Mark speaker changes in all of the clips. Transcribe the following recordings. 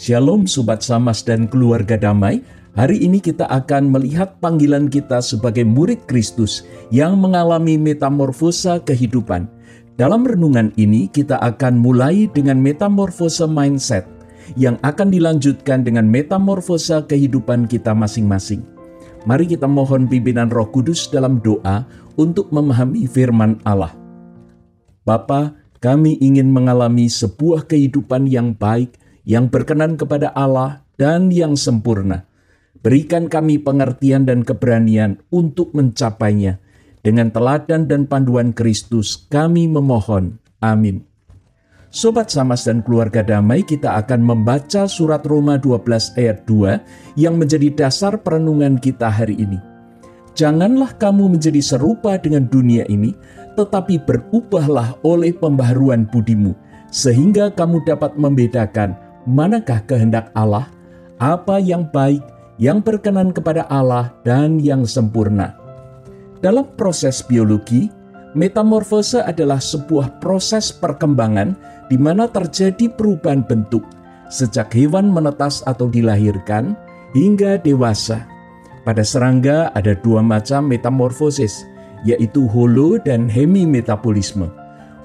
Speaker 1: Shalom Sobat Samas dan keluarga damai. Hari ini kita akan melihat panggilan kita sebagai murid Kristus yang mengalami metamorfosa kehidupan. Dalam renungan ini kita akan mulai dengan metamorfosa mindset yang akan dilanjutkan dengan metamorfosa kehidupan kita masing-masing. Mari kita mohon pimpinan Roh Kudus dalam doa untuk memahami firman Allah. Bapa, kami ingin mengalami sebuah kehidupan yang baik, yang berkenan kepada Allah dan yang sempurna. Berikan kami pengertian dan keberanian untuk mencapainya. Dengan teladan dan panduan Kristus, kami memohon. Amin. Sobat Samas dan keluarga damai, kita akan membaca surat Roma 12 ayat 2 yang menjadi dasar perenungan kita hari ini. Janganlah kamu menjadi serupa dengan dunia ini, tetapi berubahlah oleh pembaharuan budimu, sehingga kamu dapat membedakan manakah kehendak Allah, apa yang baik, yang berkenan kepada Allah, dan yang sempurna. Dalam proses biologi, metamorfose adalah sebuah proses perkembangan di mana terjadi perubahan bentuk sejak hewan menetas atau dilahirkan hingga dewasa. Pada serangga ada dua macam metamorfosis, yaitu holo dan hemimetabolisme.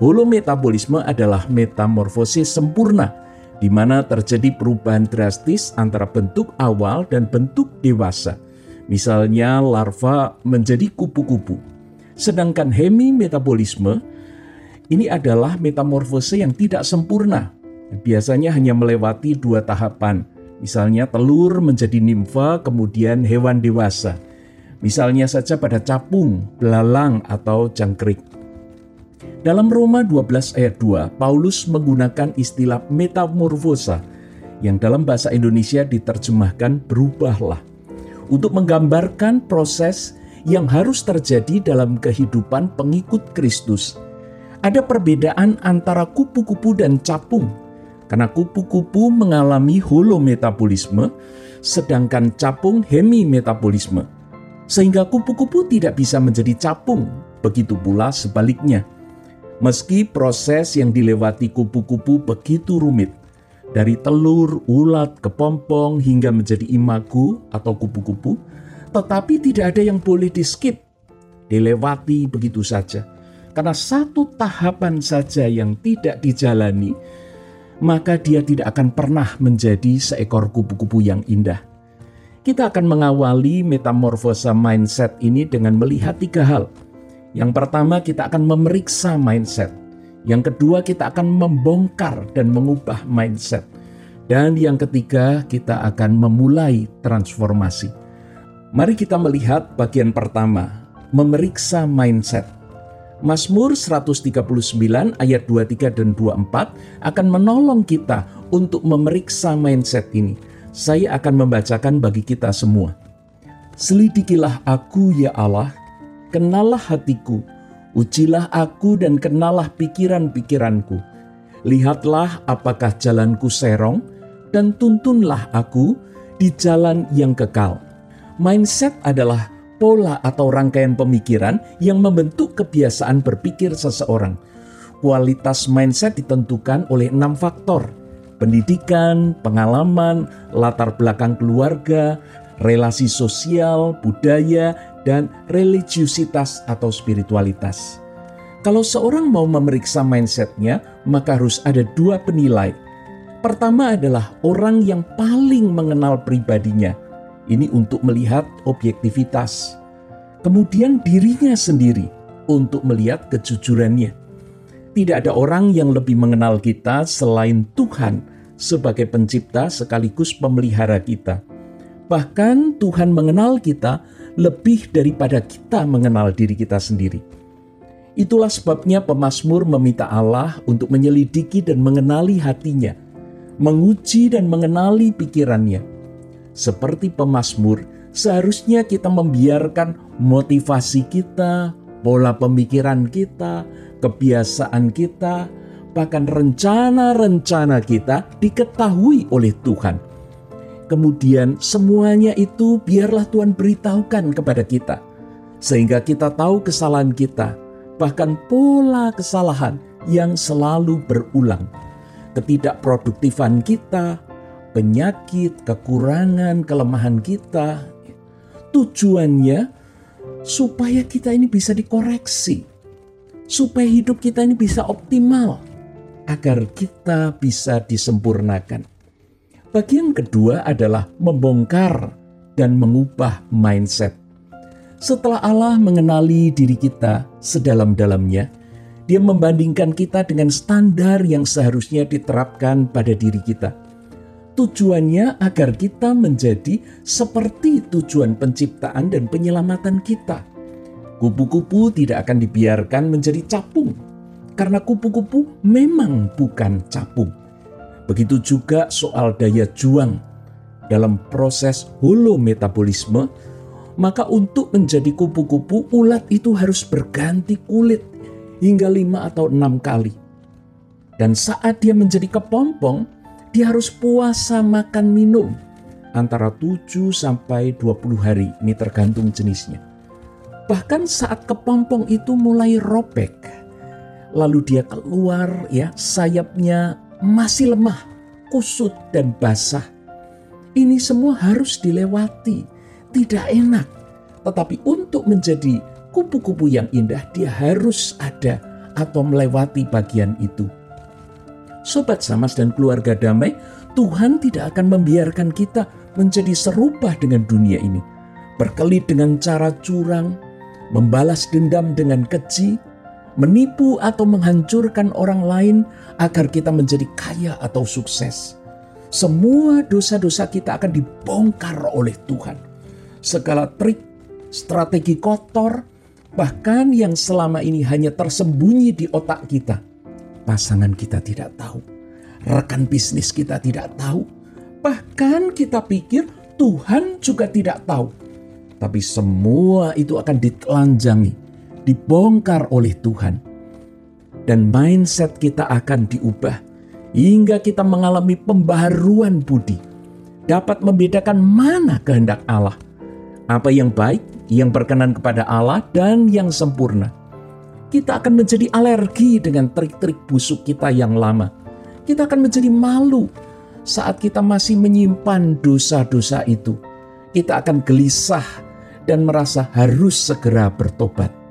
Speaker 1: Holometabolisme adalah metamorfosis sempurna, di mana terjadi perubahan drastis antara bentuk awal dan bentuk dewasa. Misalnya larva menjadi kupu-kupu. Sedangkan hemimetabolisme ini adalah metamorfose yang tidak sempurna. Biasanya hanya melewati dua tahapan, Misalnya telur menjadi nimfa, kemudian hewan dewasa. Misalnya saja pada capung, belalang, atau jangkrik. Dalam Roma 12 ayat 2, Paulus menggunakan istilah metamorfosa yang dalam bahasa Indonesia diterjemahkan berubahlah untuk menggambarkan proses yang harus terjadi dalam kehidupan pengikut Kristus. Ada perbedaan antara kupu-kupu dan capung karena kupu-kupu mengalami holometabolisme, sedangkan capung hemimetabolisme. Sehingga kupu-kupu tidak bisa menjadi capung, begitu pula sebaliknya. Meski proses yang dilewati kupu-kupu begitu rumit, dari telur, ulat, kepompong hingga menjadi imago atau kupu-kupu, tetapi tidak ada yang boleh di-skip, dilewati begitu saja. Karena satu tahapan saja yang tidak dijalani, maka dia tidak akan pernah menjadi seekor kupu-kupu yang indah. Kita akan mengawali metamorfosa mindset ini dengan melihat tiga hal. Yang pertama, kita akan memeriksa mindset. Yang kedua, kita akan membongkar dan mengubah mindset. Dan yang ketiga, kita akan memulai transformasi. Mari kita melihat bagian pertama, memeriksa mindset. Mazmur 139 ayat 23 dan 24 akan menolong kita untuk memeriksa mindset ini. Saya akan membacakan bagi kita semua. Selidikilah aku ya Allah, kenalah hatiku, ujilah aku dan kenalah pikiran-pikiranku. Lihatlah apakah jalanku serong dan tuntunlah aku di jalan yang kekal. Mindset adalah pola atau rangkaian pemikiran yang membentuk kebiasaan berpikir seseorang. Kualitas mindset ditentukan oleh enam faktor: pendidikan, pengalaman, latar belakang keluarga, relasi sosial, budaya, dan religiusitas atau spiritualitas. Kalau seorang mau memeriksa mindsetnya, maka harus ada dua penilai. Pertama adalah orang yang paling mengenal pribadinya – ini untuk melihat objektivitas. Kemudian dirinya sendiri untuk melihat kejujurannya. Tidak ada orang yang lebih mengenal kita selain Tuhan sebagai pencipta sekaligus pemelihara kita. Bahkan Tuhan mengenal kita lebih daripada kita mengenal diri kita sendiri. Itulah sebabnya pemazmur meminta Allah untuk menyelidiki dan mengenali hatinya, menguji dan mengenali pikirannya, seperti pemazmur, seharusnya kita membiarkan motivasi kita, pola pemikiran kita, kebiasaan kita, bahkan rencana-rencana kita diketahui oleh Tuhan. Kemudian semuanya itu biarlah Tuhan beritahukan kepada kita. Sehingga kita tahu kesalahan kita, bahkan pola kesalahan yang selalu berulang. Ketidakproduktifan kita, penyakit, kekurangan, kelemahan kita. Tujuannya supaya kita ini bisa dikoreksi, supaya hidup kita ini bisa optimal, agar kita bisa disempurnakan. Bagian kedua adalah membongkar dan mengubah mindset. Setelah Allah mengenali diri kita sedalam-dalamnya, Dia membandingkan kita dengan standar yang seharusnya diterapkan pada diri kita. Tujuannya agar kita menjadi seperti tujuan penciptaan dan penyelamatan kita. Kupu-kupu tidak akan dibiarkan menjadi capung, karena kupu-kupu memang bukan capung. Begitu juga soal daya juang dalam proses holometabolisme, maka untuk menjadi kupu-kupu ulat itu harus berganti kulit hingga lima atau enam kali. Dan saat dia menjadi kepompong, dia harus puasa makan minum antara 7 sampai 20 hari. Ini tergantung jenisnya. Bahkan saat kepompong itu mulai robek, lalu dia keluar ya, sayapnya masih lemah, kusut dan basah. Ini semua harus dilewati, tidak enak. Tetapi untuk menjadi kupu-kupu yang indah, dia harus ada atau melewati bagian itu. Sobat Samas dan keluarga damai, Tuhan tidak akan membiarkan kita menjadi serupa dengan dunia ini. Berkelit dengan cara curang, membalas dendam dengan keji, menipu atau menghancurkan orang lain agar kita menjadi kaya atau sukses. Semua dosa-dosa kita akan dibongkar oleh Tuhan. Segala trik, strategi kotor, bahkan yang selama ini hanya tersembunyi di otak kita. Pasangan kita tidak tahu, rekan bisnis kita tidak tahu, bahkan kita pikir Tuhan juga tidak tahu. Tapi semua itu akan ditelanjangi, dibongkar oleh Tuhan. Dan mindset kita akan diubah hingga kita mengalami pembaharuan budi. Dapat membedakan mana kehendak Allah. Apa yang baik yang berkenan kepada Allah dan yang sempurna. Kita akan menjadi alergi dengan trik-trik busuk kita yang lama. Kita akan menjadi malu saat kita masih menyimpan dosa-dosa itu. Kita akan gelisah dan merasa harus segera bertobat.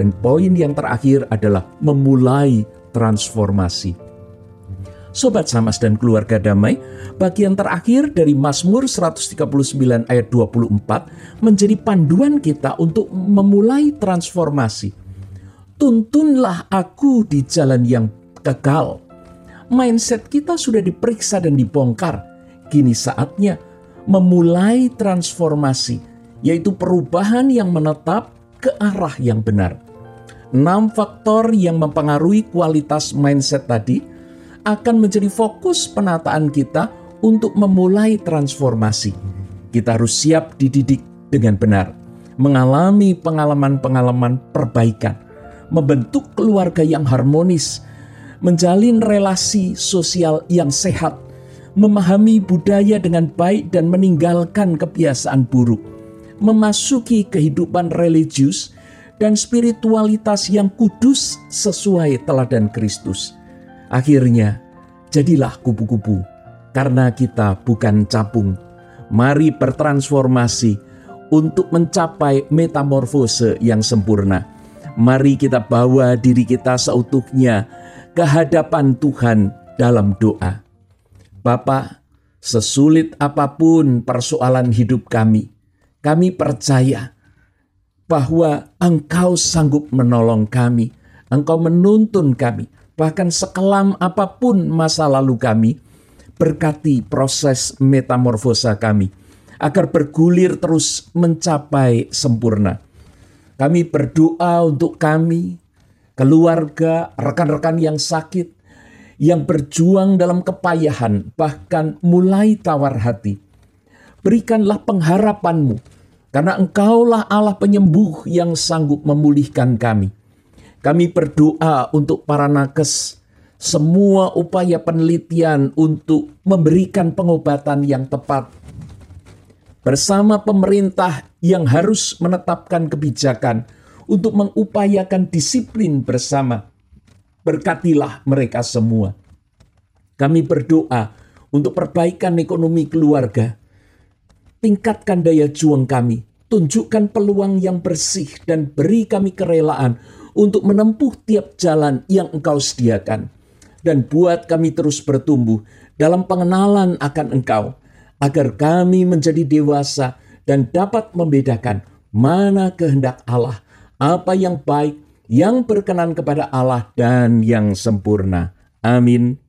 Speaker 1: Dan poin yang terakhir adalah memulai transformasi. Sobat Samas dan keluarga damai, bagian terakhir dari Mazmur 139 ayat 24 menjadi panduan kita untuk memulai transformasi. Tuntunlah aku di jalan yang kekal. Mindset kita sudah diperiksa dan dibongkar. Kini saatnya memulai transformasi, yaitu perubahan yang menetap ke arah yang benar. Enam faktor yang mempengaruhi kualitas mindset tadi akan menjadi fokus penataan kita untuk memulai transformasi. Kita harus siap dididik dengan benar, mengalami pengalaman-pengalaman perbaikan, membentuk keluarga yang harmonis, menjalin relasi sosial yang sehat, memahami budaya dengan baik dan meninggalkan kebiasaan buruk, memasuki kehidupan religius dan spiritualitas yang kudus sesuai teladan Kristus Akhirnya, jadilah kupu-kupu, karena kita bukan capung. Mari bertransformasi untuk mencapai metamorfose yang sempurna. Mari kita bawa diri kita seutuhnya ke hadapan Tuhan dalam doa. Bapa, sesulit apa pun persoalan hidup kami, kami percaya bahwa Engkau sanggup menolong kami, Engkau menuntun kami, bahkan sekelam apa pun masa lalu kami, berkati proses metamorfosa kami, agar bergulir terus mencapai sempurna. Kami berdoa untuk kami, keluarga, rekan-rekan yang sakit, yang berjuang dalam kepayahan, bahkan mulai tawar hati. Berikanlah pengharapanmu, karena engkaulah Allah penyembuh yang sanggup memulihkan kami kami berdoa untuk para nakes, semua upaya penelitian untuk memberikan pengobatan yang tepat. Bersama pemerintah yang harus menetapkan kebijakan untuk mengupayakan disiplin bersama. Berkatilah mereka semua. Kami berdoa untuk perbaikan ekonomi keluarga. Tingkatkan daya juang kami, tunjukkan peluang yang bersih dan beri kami kerelaan untuk menempuh tiap jalan yang Engkau sediakan. Dan buat kami terus bertumbuh dalam pengenalan akan Engkau, agar kami menjadi dewasa dan dapat membedakan mana kehendak Allah, apa yang baik, yang berkenan kepada Allah, dan yang sempurna. Amin.